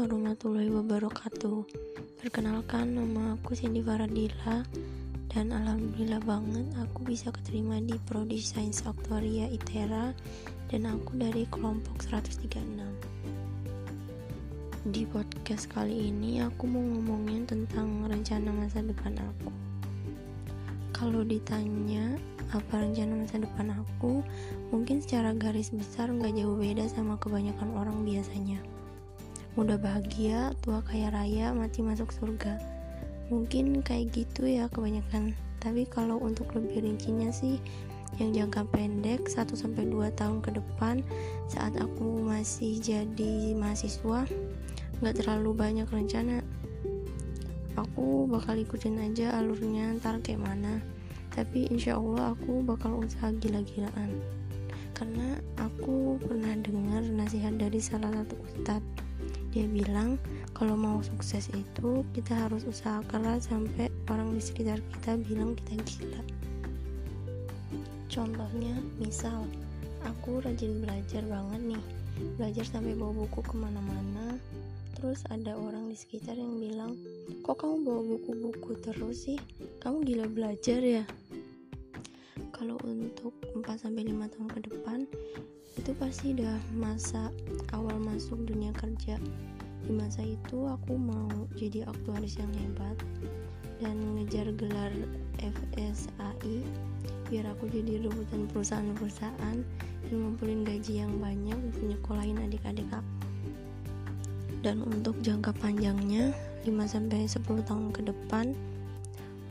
warahmatullahi wabarakatuh. Perkenalkan nama aku Cindy Faradila Dan alhamdulillah banget aku bisa keterima di Prodi Sains Aktuaria ITERA Dan aku dari kelompok 136 Di podcast kali ini aku mau ngomongin tentang rencana masa depan aku Kalau ditanya apa rencana masa depan aku? Mungkin secara garis besar nggak jauh beda sama kebanyakan orang biasanya. Muda bahagia tua kaya raya mati masuk surga. Mungkin kayak gitu ya kebanyakan. Tapi kalau untuk lebih rincinya sih yang jangka pendek 1-2 tahun ke depan saat aku masih jadi mahasiswa nggak terlalu banyak rencana. Aku bakal ikutin aja alurnya ntar kayak mana tapi insya Allah aku bakal usaha gila-gilaan. Karena aku pernah dengar nasihat dari salah satu ustadz. Dia bilang kalau mau sukses itu kita harus usaha keras sampai orang di sekitar kita bilang kita gila. Contohnya misal aku rajin belajar banget nih. Belajar sampai bawa buku ke mana-mana. Terus ada orang di sekitar yang bilang kok kamu bawa buku-buku terus sih? Kamu gila belajar ya kalau untuk 4-5 tahun ke depan itu pasti udah masa awal masuk dunia kerja. Di masa itu aku mau jadi aktuaris yang hebat dan ngejar gelar FSAI biar aku jadi rebutan perusahaan-perusahaan dan ngumpulin gaji yang banyak untuk nyekolahin adik-adik aku. Dan untuk jangka panjangnya 5-10 tahun ke depan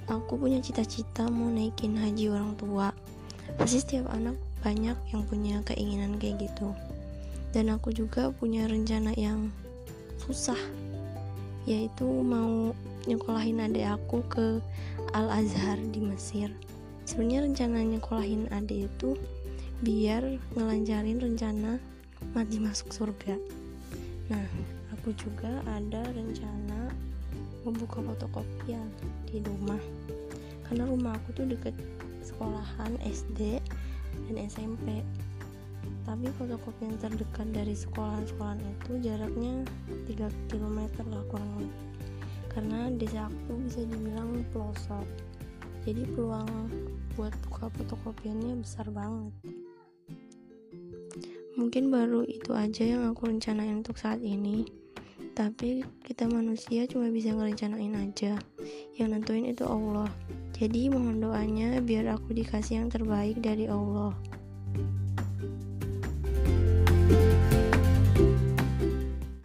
aku punya cita-cita mau naikin haji orang tua. Pasti setiap anak banyak yang punya keinginan kayak gitu. Dan aku juga punya rencana yang susah yaitu mau nyekolahin adik aku ke Al Azhar di Mesir. Sebenarnya rencana nyekolahin adik itu biar ngelancarin rencana mati masuk surga. Nah aku juga ada rencana membuka fotokopian di rumah. Karena rumah aku tuh deket sekolahan SD dan SMP tapi fotokopian terdekat dari sekolahan-sekolahan itu jaraknya 3 km lah kurang lebih. Karena desa aku bisa dibilang pelosok. Jadi peluang buat buka fotokopiannya besar banget. Mungkin baru itu aja yang aku rencanain untuk saat ini tapi kita manusia cuma bisa ngerencanain aja. Yang nentuin itu Allah. Jadi mohon doanya biar aku dikasih yang terbaik dari Allah. thank you